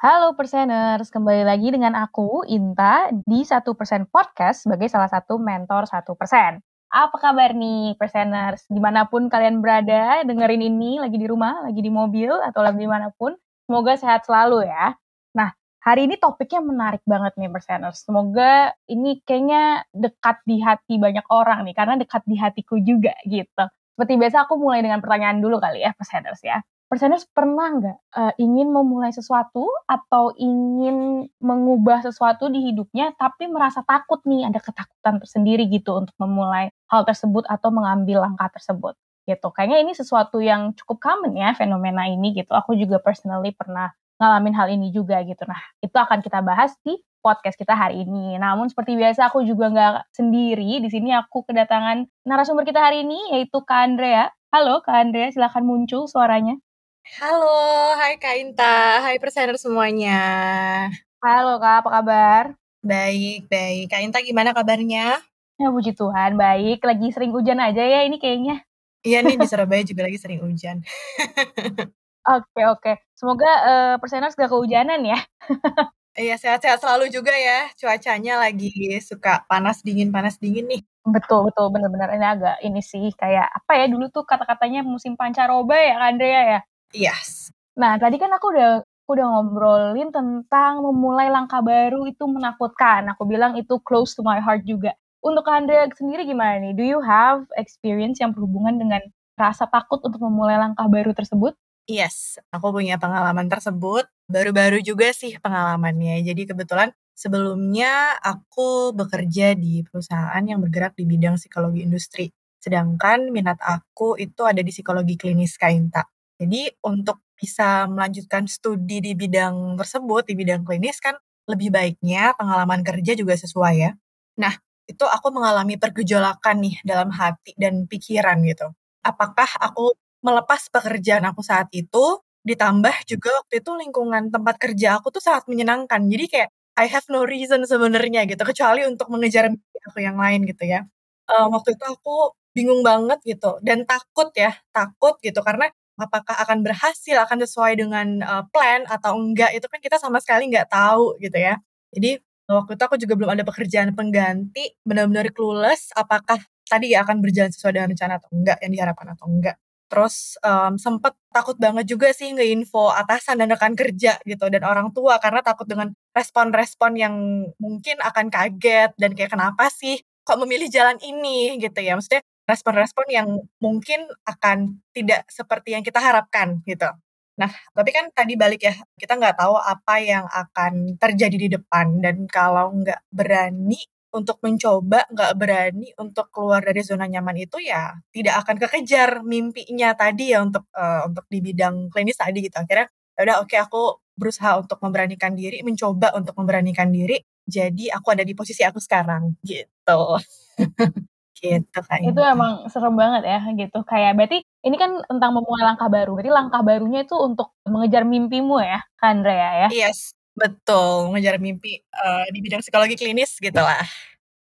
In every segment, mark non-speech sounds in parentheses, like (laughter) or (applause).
Halo Perseners, kembali lagi dengan aku, Inta, di 1% Podcast sebagai salah satu mentor 1%. Apa kabar nih Perseners? Di mana pun kalian berada, dengerin ini lagi di rumah, lagi di mobil, atau lagi di mana pun, semoga sehat selalu ya. Nah, hari ini topiknya menarik banget nih Perseners. Semoga ini kayaknya dekat di hati banyak orang nih, karena dekat di hatiku juga gitu. Seperti biasa aku mulai dengan pertanyaan dulu kali ya Perseners ya Perseners pernah nggak uh, ingin memulai sesuatu atau ingin mengubah sesuatu di hidupnya tapi merasa takut nih ada ketakutan tersendiri gitu untuk memulai hal tersebut atau mengambil langkah tersebut gitu. Kayaknya ini sesuatu yang cukup common ya fenomena ini gitu. Aku juga personally pernah ngalamin hal ini juga gitu. Nah itu akan kita bahas di podcast kita hari ini. Namun seperti biasa aku juga nggak sendiri. Di sini aku kedatangan narasumber kita hari ini yaitu Kak Andrea. Halo Kak Andrea, silahkan muncul suaranya. Halo, hai Kak Inta, hai presenter semuanya. Halo Kak, apa kabar? Baik, baik. Kak Inta gimana kabarnya? Ya puji Tuhan, baik. Lagi sering hujan aja ya ini kayaknya. Iya nih, di Surabaya juga lagi sering hujan. (laughs) oke, oke. Semoga uh, perseners gak kehujanan ya. Iya, sehat-sehat selalu juga ya. Cuacanya lagi suka panas dingin panas dingin nih. Betul betul bener-bener ini agak ini sih kayak apa ya dulu tuh kata-katanya musim pancaroba ya Andrea ya. Yes. Nah, tadi kan aku udah aku udah ngobrolin tentang memulai langkah baru itu menakutkan. Aku bilang itu close to my heart juga. Untuk Anda sendiri gimana nih? Do you have experience yang berhubungan dengan rasa takut untuk memulai langkah baru tersebut? Yes, aku punya pengalaman tersebut. Baru-baru juga sih pengalamannya. Jadi kebetulan sebelumnya aku bekerja di perusahaan yang bergerak di bidang psikologi industri. Sedangkan minat aku itu ada di psikologi klinis Kainta. Jadi untuk bisa melanjutkan studi di bidang tersebut, di bidang klinis kan lebih baiknya pengalaman kerja juga sesuai ya. Nah, itu aku mengalami pergejolakan nih dalam hati dan pikiran gitu. Apakah aku melepas pekerjaan aku saat itu, ditambah juga waktu itu lingkungan tempat kerja aku tuh sangat menyenangkan. Jadi kayak I have no reason sebenarnya gitu, kecuali untuk mengejar mimpi aku yang lain gitu ya. Um, waktu itu aku bingung banget gitu dan takut ya, takut gitu karena apakah akan berhasil, akan sesuai dengan uh, plan atau enggak, itu kan kita sama sekali nggak tahu gitu ya. Jadi waktu itu aku juga belum ada pekerjaan pengganti, benar-benar clueless apakah tadi ya akan berjalan sesuai dengan rencana atau enggak, yang diharapkan atau enggak. Terus um, sempet takut banget juga sih nge-info atasan dan rekan kerja gitu dan orang tua karena takut dengan respon-respon yang mungkin akan kaget dan kayak kenapa sih kok memilih jalan ini gitu ya. Maksudnya respon-respon yang mungkin akan tidak seperti yang kita harapkan gitu. Nah, tapi kan tadi balik ya, kita nggak tahu apa yang akan terjadi di depan dan kalau nggak berani untuk mencoba, nggak berani untuk keluar dari zona nyaman itu ya tidak akan kekejar mimpinya tadi ya untuk uh, untuk di bidang klinis tadi gitu. Akhirnya ya udah oke okay, aku berusaha untuk memberanikan diri, mencoba untuk memberanikan diri. Jadi aku ada di posisi aku sekarang gitu. (laughs) Gitu. Itu emang serem banget ya gitu. Kayak berarti ini kan tentang memulai langkah baru. Berarti langkah barunya itu untuk mengejar mimpimu ya, Kak Andrea ya? Yes, betul. Mengejar mimpi uh, di bidang psikologi klinis gitu lah.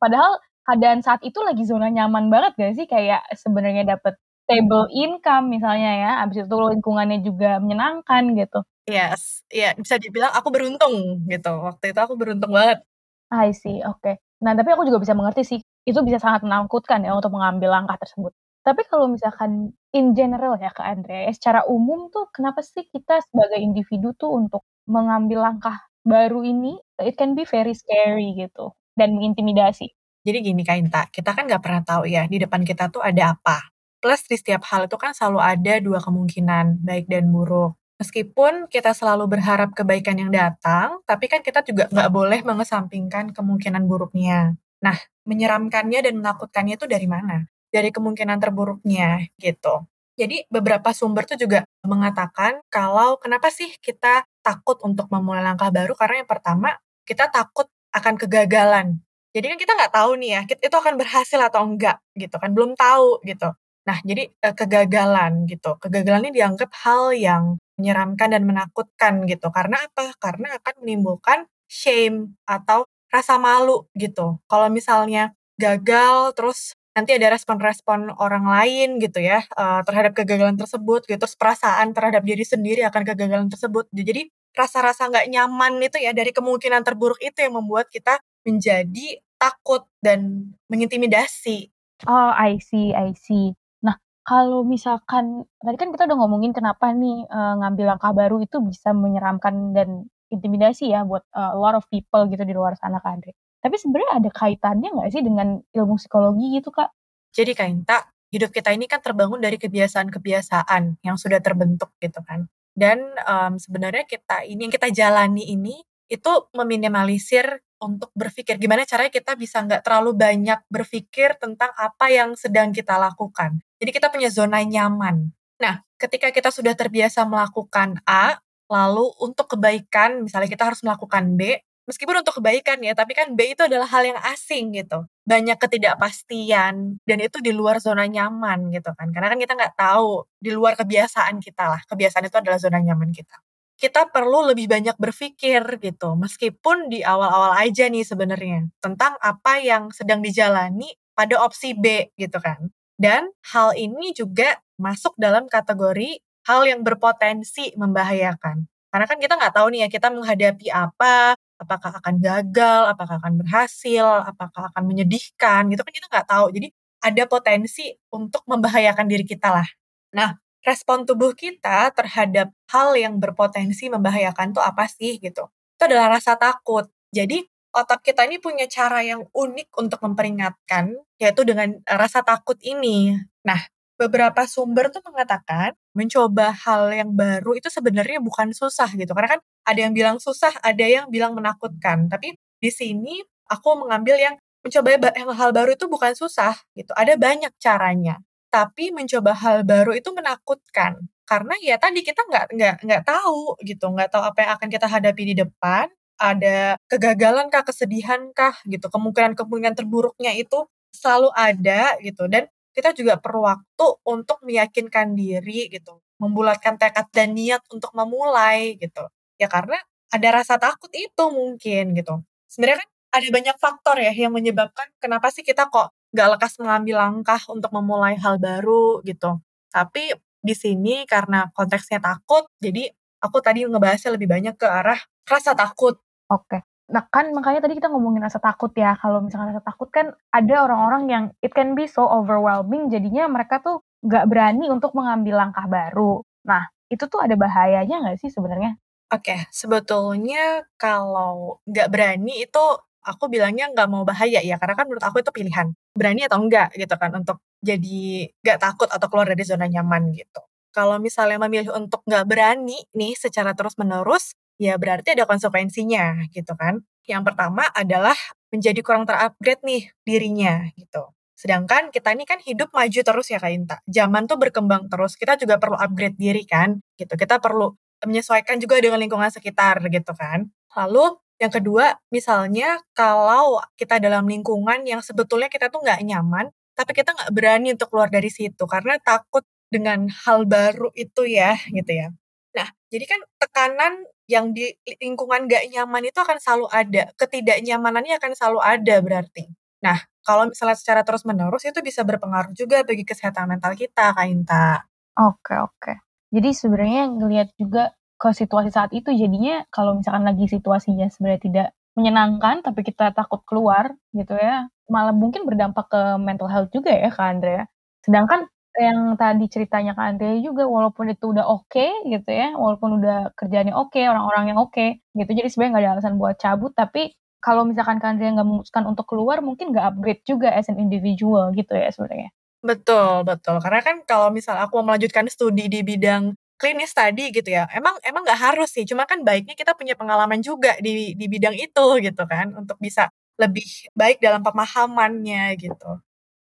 Padahal keadaan saat itu lagi zona nyaman banget gak sih? Kayak sebenarnya dapet stable income misalnya ya, abis itu lingkungannya juga menyenangkan gitu. Yes, ya bisa dibilang aku beruntung gitu. Waktu itu aku beruntung banget. I see, oke. Okay. Nah, tapi aku juga bisa mengerti sih, itu bisa sangat menakutkan ya untuk mengambil langkah tersebut. Tapi kalau misalkan in general ya Kak Andre, secara umum tuh kenapa sih kita sebagai individu tuh untuk mengambil langkah baru ini, it can be very scary gitu, dan mengintimidasi. Jadi gini Kak Inta, kita kan nggak pernah tahu ya di depan kita tuh ada apa. Plus di setiap hal itu kan selalu ada dua kemungkinan, baik dan buruk. Meskipun kita selalu berharap kebaikan yang datang, tapi kan kita juga nggak boleh mengesampingkan kemungkinan buruknya. Nah, menyeramkannya dan menakutkannya itu dari mana? dari kemungkinan terburuknya gitu. Jadi beberapa sumber tuh juga mengatakan kalau kenapa sih kita takut untuk memulai langkah baru karena yang pertama kita takut akan kegagalan. Jadi kan kita nggak tahu nih ya, itu akan berhasil atau enggak gitu kan, belum tahu gitu. Nah, jadi eh, kegagalan gitu. Kegagalan ini dianggap hal yang menyeramkan dan menakutkan gitu. Karena apa? Karena akan menimbulkan shame atau rasa malu gitu. Kalau misalnya gagal terus nanti ada respon-respon orang lain gitu ya uh, terhadap kegagalan tersebut gitu terus perasaan terhadap diri sendiri akan kegagalan tersebut jadi rasa-rasa nggak nyaman itu ya dari kemungkinan terburuk itu yang membuat kita menjadi takut dan mengintimidasi. Oh, I see, I see. Nah, kalau misalkan tadi kan kita udah ngomongin kenapa nih uh, ngambil langkah baru itu bisa menyeramkan dan intimidasi ya buat uh, a lot of people gitu di luar sana kan, Andre. Tapi sebenarnya ada kaitannya nggak sih dengan ilmu psikologi gitu, Kak? Jadi Kak Inta, hidup kita ini kan terbangun dari kebiasaan-kebiasaan yang sudah terbentuk gitu kan. Dan um, sebenarnya kita ini yang kita jalani ini itu meminimalisir untuk berpikir gimana caranya kita bisa nggak terlalu banyak berpikir tentang apa yang sedang kita lakukan. Jadi kita punya zona nyaman. Nah, ketika kita sudah terbiasa melakukan A, lalu untuk kebaikan, misalnya kita harus melakukan B, meskipun untuk kebaikan ya, tapi kan B itu adalah hal yang asing gitu. Banyak ketidakpastian dan itu di luar zona nyaman gitu kan. Karena kan kita nggak tahu di luar kebiasaan kita lah. Kebiasaan itu adalah zona nyaman kita. Kita perlu lebih banyak berpikir gitu, meskipun di awal-awal aja nih sebenarnya tentang apa yang sedang dijalani pada opsi B gitu kan. Dan hal ini juga masuk dalam kategori hal yang berpotensi membahayakan. Karena kan kita nggak tahu nih ya kita menghadapi apa, apakah akan gagal, apakah akan berhasil, apakah akan menyedihkan, gitu kan kita nggak tahu. Jadi ada potensi untuk membahayakan diri kita lah. Nah, respon tubuh kita terhadap hal yang berpotensi membahayakan tuh apa sih gitu? Itu adalah rasa takut. Jadi otak kita ini punya cara yang unik untuk memperingatkan, yaitu dengan rasa takut ini. Nah, beberapa sumber tuh mengatakan mencoba hal yang baru itu sebenarnya bukan susah gitu. Karena kan ada yang bilang susah, ada yang bilang menakutkan. Tapi di sini aku mengambil yang mencoba hal baru itu bukan susah gitu. Ada banyak caranya. Tapi mencoba hal baru itu menakutkan. Karena ya tadi kita nggak nggak nggak tahu gitu, nggak tahu apa yang akan kita hadapi di depan. Ada kegagalan kah, kesedihan kah gitu. Kemungkinan-kemungkinan terburuknya itu selalu ada gitu. Dan kita juga perlu waktu untuk meyakinkan diri gitu, membulatkan tekad dan niat untuk memulai gitu. Ya karena ada rasa takut itu mungkin gitu. Sebenarnya kan ada banyak faktor ya yang menyebabkan kenapa sih kita kok nggak lekas mengambil langkah untuk memulai hal baru gitu. Tapi di sini karena konteksnya takut, jadi aku tadi ngebahasnya lebih banyak ke arah rasa takut. Oke. Nah kan makanya tadi kita ngomongin rasa takut ya, kalau misalkan rasa takut kan ada orang-orang yang it can be so overwhelming jadinya mereka tuh nggak berani untuk mengambil langkah baru. Nah itu tuh ada bahayanya nggak sih sebenarnya? Oke, okay, sebetulnya kalau nggak berani itu aku bilangnya nggak mau bahaya ya, karena kan menurut aku itu pilihan. Berani atau enggak gitu kan, untuk jadi nggak takut atau keluar dari zona nyaman gitu. Kalau misalnya memilih untuk nggak berani nih secara terus-menerus, ya berarti ada konsekuensinya gitu kan. Yang pertama adalah menjadi kurang terupgrade nih dirinya gitu. Sedangkan kita ini kan hidup maju terus ya Kak Inta. Zaman tuh berkembang terus. Kita juga perlu upgrade diri kan gitu. Kita perlu menyesuaikan juga dengan lingkungan sekitar gitu kan. Lalu yang kedua, misalnya kalau kita dalam lingkungan yang sebetulnya kita tuh nggak nyaman, tapi kita nggak berani untuk keluar dari situ karena takut dengan hal baru itu ya gitu ya. Nah, jadi kan tekanan yang di lingkungan gak nyaman itu akan selalu ada. Ketidaknyamanannya akan selalu ada berarti. Nah, kalau misalnya secara terus-menerus itu bisa berpengaruh juga bagi kesehatan mental kita, Kak Inta. Oke, oke. Jadi sebenarnya ngelihat juga ke situasi saat itu jadinya kalau misalkan lagi situasinya sebenarnya tidak menyenangkan tapi kita takut keluar gitu ya, malah mungkin berdampak ke mental health juga ya Kak Andrea. Sedangkan yang tadi ceritanya Kak Andre juga walaupun itu udah oke okay, gitu ya, walaupun udah kerjanya oke, okay, orang-orang yang oke okay, gitu. Jadi sebenarnya nggak ada alasan buat cabut, tapi kalau misalkan Kak Andre nggak memutuskan untuk keluar, mungkin nggak upgrade juga as an individual gitu ya sebenarnya. Betul, betul. Karena kan kalau misal aku mau melanjutkan studi di bidang klinis tadi gitu ya, emang emang nggak harus sih, cuma kan baiknya kita punya pengalaman juga di di bidang itu gitu kan, untuk bisa lebih baik dalam pemahamannya gitu.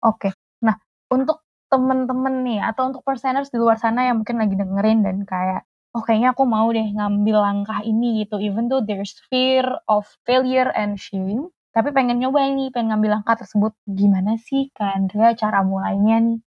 Oke. Nah, Untuk temen-temen nih atau untuk perseners di luar sana yang mungkin lagi dengerin dan kayak, "Oh kayaknya aku mau deh ngambil langkah ini," gitu, even though there's fear of failure and shame, tapi pengen nyoba ini, pengen ngambil langkah tersebut. Gimana sih Kak Andrea cara mulainya nih?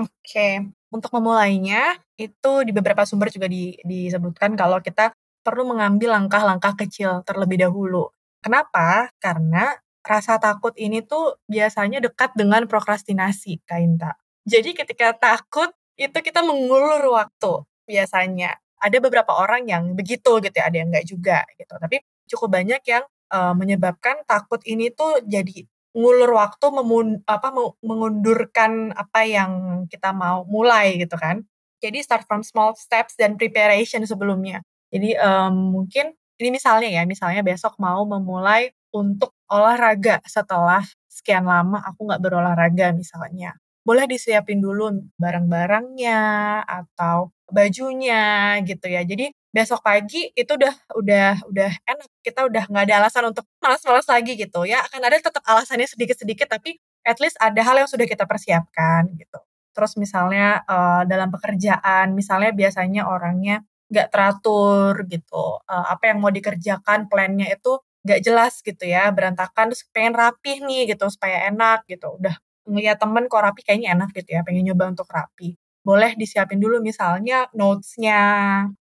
Oke, untuk memulainya itu di beberapa sumber juga di disebutkan kalau kita perlu mengambil langkah-langkah kecil terlebih dahulu. Kenapa? Karena rasa takut ini tuh biasanya dekat dengan prokrastinasi, Kak Inta. Jadi ketika takut, itu kita mengulur waktu biasanya. Ada beberapa orang yang begitu gitu ya, ada yang enggak juga gitu. Tapi cukup banyak yang, eee, menyebabkan takut ini tuh jadi ngulur waktu, memun apa, mengundurkan apa yang kita mau mulai gitu kan. Jadi start from small steps dan preparation sebelumnya. Jadi, mmm, mungkin ini misalnya ya, misalnya besok mau memulai untuk olahraga setelah sekian lama aku nggak berolahraga misalnya. Boleh disiapin dulu barang-barangnya atau bajunya gitu ya. Jadi besok pagi itu udah udah udah enak, kita udah nggak ada alasan untuk malas-malas lagi gitu ya. Akan ada tetap alasannya sedikit-sedikit tapi at least ada hal yang sudah kita persiapkan gitu. Terus misalnya, eee, dalam pekerjaan, misalnya biasanya orangnya nggak teratur gitu, eee, apa yang mau dikerjakan plan-nya itu nggak jelas gitu ya, berantakan terus pengen rapih nih gitu supaya enak gitu. Udah ngeliat temen kok rapi kayaknya enak gitu ya, pengen nyoba untuk rapi. Boleh disiapin dulu misalnya notes-nya,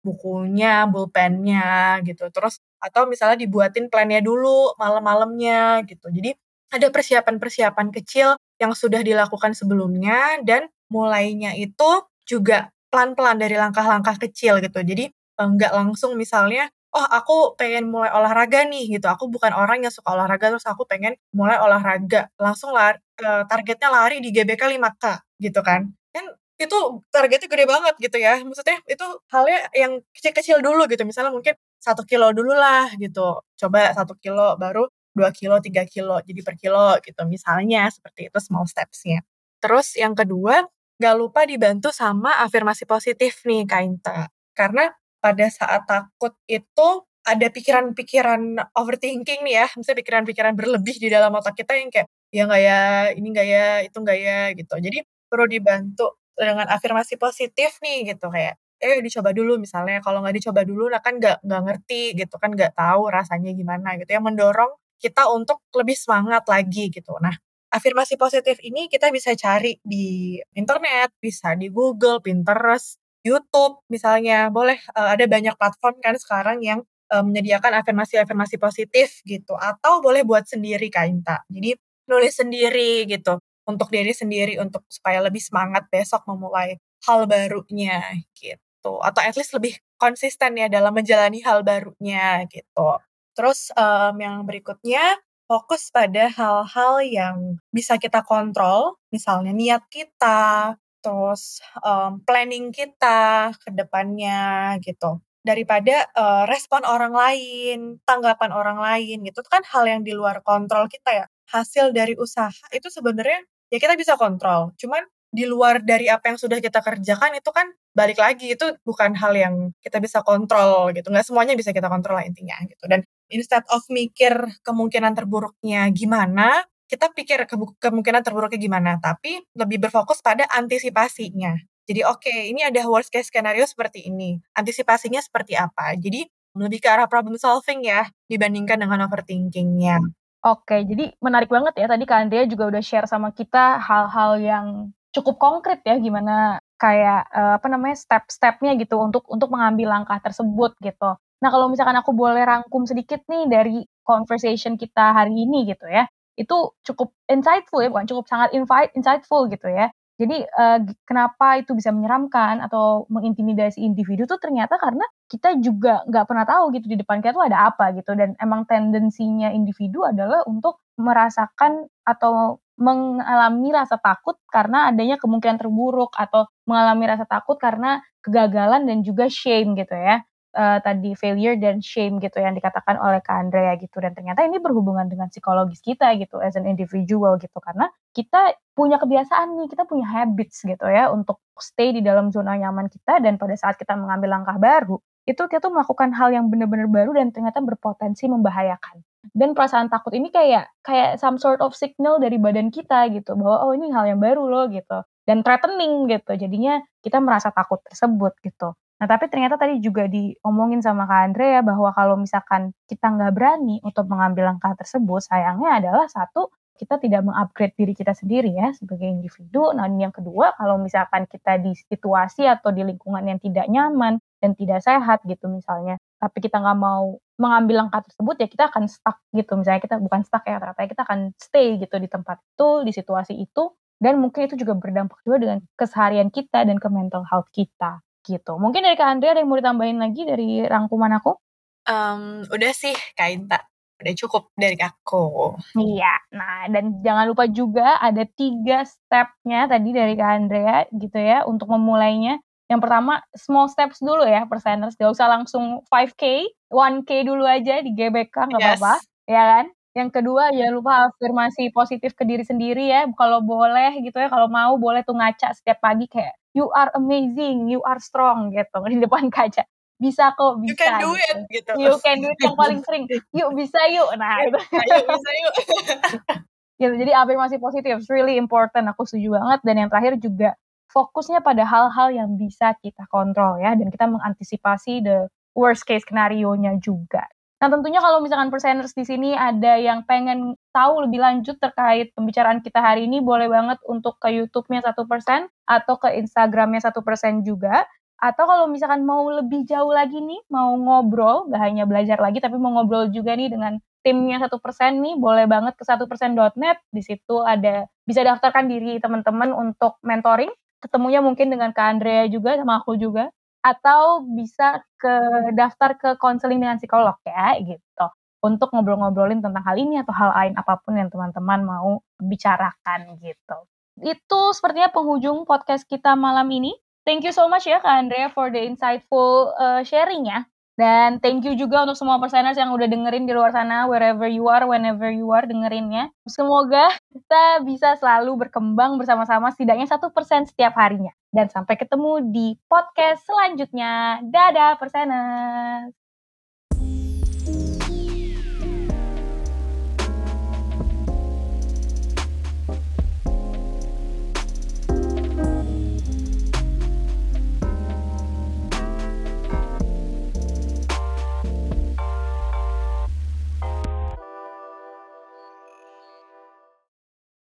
bukunya, pulpennya gitu. Terus atau misalnya dibuatin plan-nya dulu malam-malamnya gitu. Jadi ada persiapan-persiapan kecil yang sudah dilakukan sebelumnya dan mulainya itu juga pelan-pelan dari langkah-langkah kecil gitu. Jadi enggak langsung misalnya oh aku pengen mulai olahraga nih gitu, aku bukan orang yang suka olahraga terus aku pengen mulai olahraga, langsung lar eee, targetnya lari di GBK 5K gitu kan. Kan itu targetnya gede banget gitu ya, maksudnya itu halnya yang kecil-kecil dulu gitu, misalnya mungkin 1 kilo dulu lah gitu, coba 1 kilo, baru 2 kilo, 3 kilo, jadi per kilo gitu, misalnya seperti itu small steps-nya. Terus yang kedua, nggak lupa dibantu sama afirmasi positif nih Kak Inta, karena pada saat takut itu ada pikiran-pikiran overthinking nih ya, misalnya pikiran-pikiran berlebih di dalam otak kita yang kayak, "Ya nggak ya, ini nggak ya, itu nggak ya," gitu. Jadi perlu dibantu dengan afirmasi positif nih gitu, kayak, "Eh dicoba dulu," misalnya, kalau nggak dicoba dulu nah kan nggak nggak ngerti gitu kan, nggak tahu rasanya gimana gitu ya, mendorong kita untuk lebih semangat lagi gitu. Nah, afirmasi positif ini kita bisa cari di internet, bisa di Google, Pinterest, YouTube misalnya, boleh, eee, ada banyak platform kan sekarang yang, eee, menyediakan afirmasi-afirmasi positif gitu, atau boleh buat sendiri Kak Inta. Jadi nulis sendiri gitu, untuk diri sendiri, untuk supaya lebih semangat besok memulai hal barunya gitu, atau at least lebih konsisten ya dalam menjalani hal barunya gitu. Terus, mmm, yang berikutnya, fokus pada hal-hal yang bisa kita kontrol, misalnya niat kita, terus, mmm, planning kita ke depannya gitu. Daripada, eee, respon orang lain, tanggapan orang lain gitu, itu kan hal yang di luar kontrol kita ya. Hasil dari usaha itu sebenarnya ya kita bisa kontrol, cuman di luar dari apa yang sudah kita kerjakan itu kan balik lagi, itu bukan hal yang kita bisa kontrol gitu, nggak semuanya bisa kita kontrol lah intinya gitu. Dan instead of mikir kemungkinan terburuknya gimana, kita pikir kemungkinan terburuknya gimana, tapi lebih berfokus pada antisipasinya. Jadi oke, ini ada worst case scenario seperti ini, antisipasinya seperti apa. Jadi lebih ke arah problem solving ya, dibandingkan dengan overthinking-nya. Oke, jadi menarik banget ya tadi Kak Andrea juga udah share sama kita hal-hal yang cukup konkret ya, gimana kayak, eee, apa namanya, step-stepnya gitu untuk untuk mengambil langkah tersebut gitu. Nah kalau misalkan aku boleh rangkum sedikit nih dari conversation kita hari ini gitu ya, itu cukup insightful ya, bukan cukup sangat insightful gitu ya. Jadi, eee, kenapa itu bisa menyeramkan atau mengintimidasi individu tuh ternyata karena kita juga nggak pernah tahu gitu di depan kita tuh ada apa gitu, dan emang tendensinya individu adalah untuk merasakan atau mengalami rasa takut karena adanya kemungkinan terburuk atau mengalami rasa takut karena kegagalan dan juga shame gitu ya uh, tadi failure dan shame gitu yang dikatakan oleh Kak Andrea gitu. Dan ternyata ini berhubungan dengan psikologis kita gitu as an individual gitu. Karena kita punya kebiasaan nih kita punya habits gitu ya untuk stay di dalam zona nyaman kita. Dan pada saat kita mengambil langkah baru itu kita tuh melakukan hal yang benar-benar baru dan ternyata berpotensi membahayakan. Dan perasaan takut ini kayak kayak some sort of signal dari badan kita gitu bahwa oh ini hal yang baru loh gitu. Dan threatening gitu. Jadinya kita merasa takut tersebut gitu. Nah tapi ternyata tadi juga diomongin sama Kak Andre ya bahwa kalau misalkan kita nggak berani untuk mengambil langkah tersebut, sayangnya adalah satu kita tidak mengupgrade diri kita sendiri ya sebagai individu. Nah, yang kedua, kalau misalkan kita di situasi atau di lingkungan yang tidak nyaman dan tidak sehat gitu misalnya, tapi kita nggak mau mengambil langkah tersebut ya kita akan stuck gitu. Misalnya kita bukan stuck ya, ternyata kita akan stay gitu di tempat itu, di situasi itu, dan mungkin itu juga berdampak juga dengan keseharian kita dan ke mental health kita gitu. Mungkin dari Kak Andrea ada yang mau ditambahin lagi dari rangkuman aku? Um, udah sih Kak Inta udah cukup dari aku. Iya, nah dan jangan lupa juga ada tiga stepnya tadi dari Kak Andrea gitu ya untuk memulainya. Yang pertama small steps dulu ya perseners, gak usah langsung 5K, 1K dulu aja di GBK nggak yes. apa-apa, ya kan? Yang kedua jangan lupa afirmasi positif ke diri sendiri ya, kalau boleh gitu ya, kalau mau boleh tuh ngaca setiap pagi kayak you are amazing, you are strong gitu di depan kaca. Bisa kok bisa you can do gitu. it gitu. you can do it yang paling sering. Yuk bisa yuk. Nah itu. yuk bisa yuk. (laughs) Gitu jadi afirmasi positif really important aku setuju banget. Dan yang terakhir juga fokusnya pada hal-hal yang bisa kita kontrol ya dan kita mengantisipasi the worst case skenario nya juga Nah tentunya kalau misalkan perseners di sini ada yang pengen tahu lebih lanjut terkait pembicaraan kita hari ini, boleh banget untuk ke YouTube-nya satu persen atau ke Instagram-nya satu persen juga. Atau kalau misalkan mau lebih jauh lagi nih, mau ngobrol, gak hanya belajar lagi, tapi mau ngobrol juga nih dengan timnya satu persen nih, boleh banget ke satu persen.net. Di situ ada bisa daftarkan diri teman-teman untuk mentoring. Ketemunya mungkin dengan Kak Andrea juga sama aku juga. Atau bisa ke daftar ke konseling dengan psikolog ya gitu. Untuk ngobrol-ngobrolin tentang hal ini atau hal lain apa pun yang teman-teman mau bicarakan gitu. Itu sepertinya penghujung podcast kita malam ini. Thank you so much ya Kak Andrea for the insightful uh, sharing ya. Dan thank you juga untuk semua perseners yang udah dengerin di luar sana, wherever you are, whenever you are dengerinnya. Semoga kita bisa selalu berkembang bersama-sama setidaknya satu persen setiap harinya. Dan sampai ketemu di podcast selanjutnya. Dadah perseners!